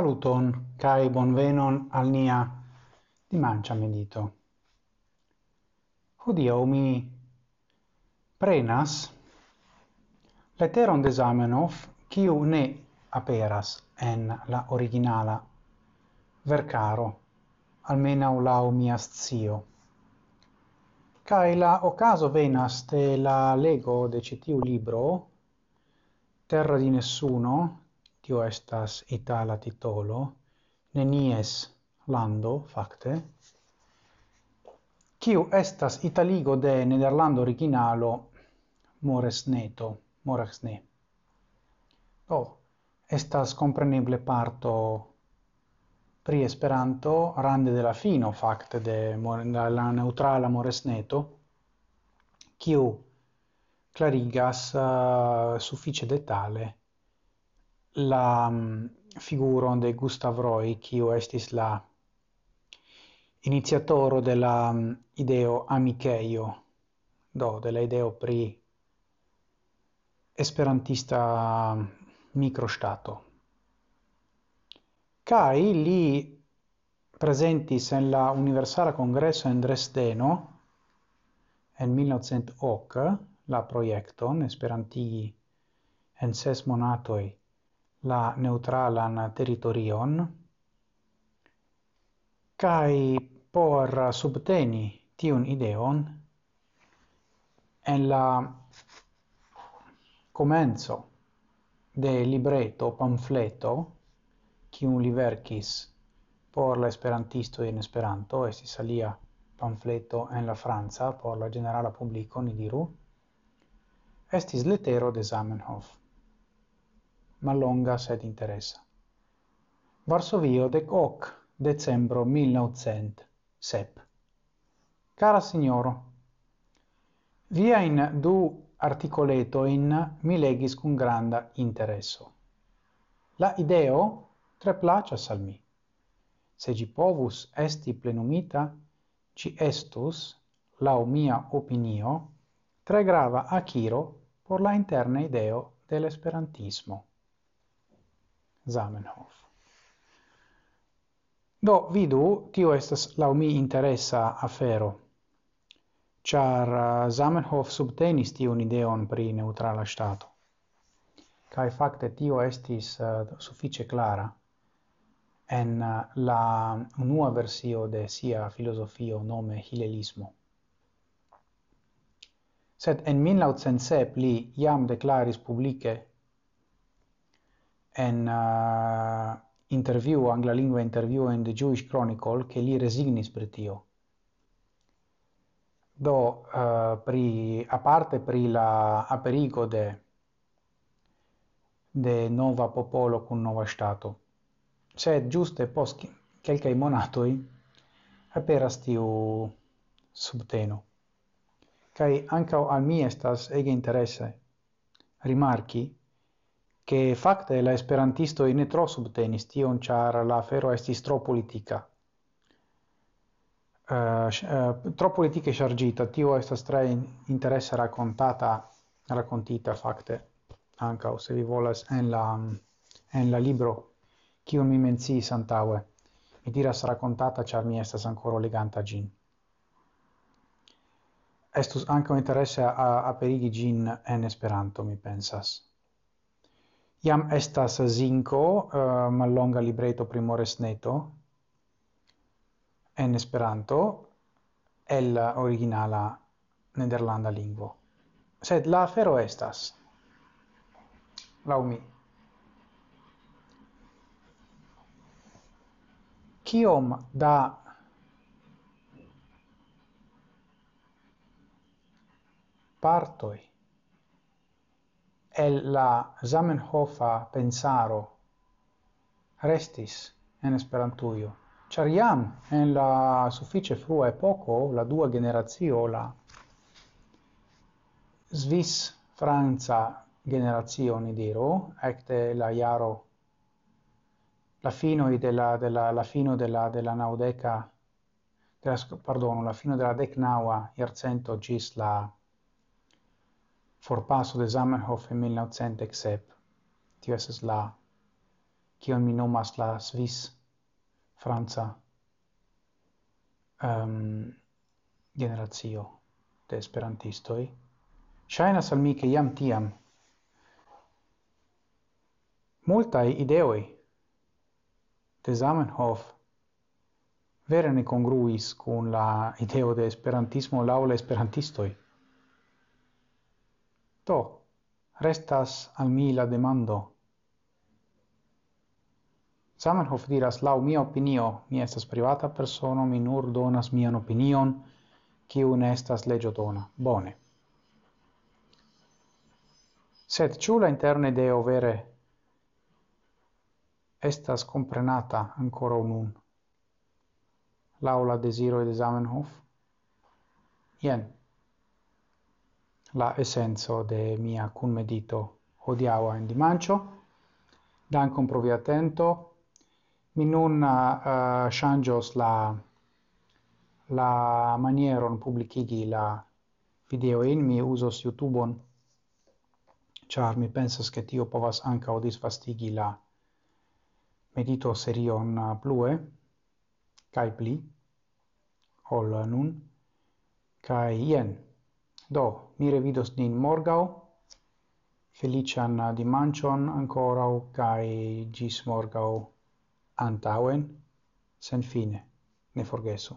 Saluton kai bonvenon al nia dimancia medito. Hodio mi prenas letteron de Zamenhof kiu ne aperas en la originala vercaro almena lau mia zio. Kai la ocaso venas de la lego de citiu libro Terra di nessuno kio estas itala titolo, nenies lando, fakte, kiu estas italigo de nederlando originalo? Moresneto, moresne. Do, oh, estas compreneble parto pri Esperanto rande de la fino fakte de la neutrala moresneto, kiu clarigas uh, suffice detale la um, figuron de Gustav Roy, qui estis la iniziatoro de la um, ideo amiceio, do, de la ideo pri esperantista mm, microstato. Kai li presentis en la Universala Congresso in Dresdeno en 1908 la proiecton Esperantigi en ses monatoi la neutralan territorion kai por subteni tiun ideon en la comenzo de libreto pamfleto qui un liverkis por la esperantisto in esperanto si salia pamfleto en la franca por la generala publico ni diru estis letero de Zamenhof mallonga sed interessa. Varsovio, dec hoc, decembro 1907. Cara signoro, via in du articoleto in mi legis cum granda interesso. La ideo tre placas al mi. Se gi povus esti plenumita, ci estus, lau mia opinio, tre grava aciro por la interna ideo dell'esperantismo. Zamenhof. Do, vidu, tio estas lau mi interesa afero, char uh, Zamenhof subtenis tiun ideon pri neutrala stato. Kai fakte tio estis uh, suffice clara en uh, la unua versio de sia filosofio nome hilelismo. Sed en 1907 li jam declaris publice en uh, interview, angla lingua interview in the Jewish Chronicle, che li resignis per tio. Do, uh, pri, a parte pri la aperigo de, de nova popolo con nova stato, sed giuste post che monatoi aperas tiu subteno. kai anche al mi estas ege interesse rimarchi che fakte la esperantisto in tro subtenis tion char la afero estis tro politica. Uh, uh, tro politica chargita, tio estas tre interesse raccontata, raccontita fakte ankaŭ se vi volas en la en la libro kiun mi menci santaue. Mi diras raccontata char mi estas ancora leganta gin. Estus ankaŭ interesse a aperigi gin en Esperanto, mi pensas. Iam estas zinco uh, mallonga libreto primoresneto en Esperanto el originala nederlanda lingvo. Sed la afero estas, lau mi, kiom da partoi el la Zamenhofa pensaro restis en Esperantujo. Ĉar jam en la sufiĉe frua epoko, la dua generacio, la Svis-Franca generazio ni diru, ecte la iaro la fino de la de la la fino de la de la naudeca de la, perdono, la fino della decnaua iercento gis la forpaso de Zamenhof in 1907. Tio esas la, kion mi nomas la Swiss, Franca, ehm, um, generazio de esperantistoi. Shainas al mi che iam tiam multae ideoi de Zamenhof vere ne congruis cun la ideo de esperantismo laula esperantistoi. Do, restas al mi la demando. Zamenhof diras, lau mia opinio, mi estas privata persona, mi nur donas mian opinion, kiu ne estas legio dona. Bone. Sed ciu la interne deo vere estas comprenata ancora unun? Laula desiro de Zamenhof? Jen, la essenzo de mia cunmedito medito en dimanĉo. Dankon pro via atento. Mi nun uh, uh changios la la manieron publicigi la video in mi uzos youtube char mi pensas che tio povas ankaŭ disvastigi la medito serion uh, plue kai pli ol nun kai ien Do, mi revidos nin morgau. Felician dimancion ancorau, cae gis morgau antauen, sen fine, ne forgesu.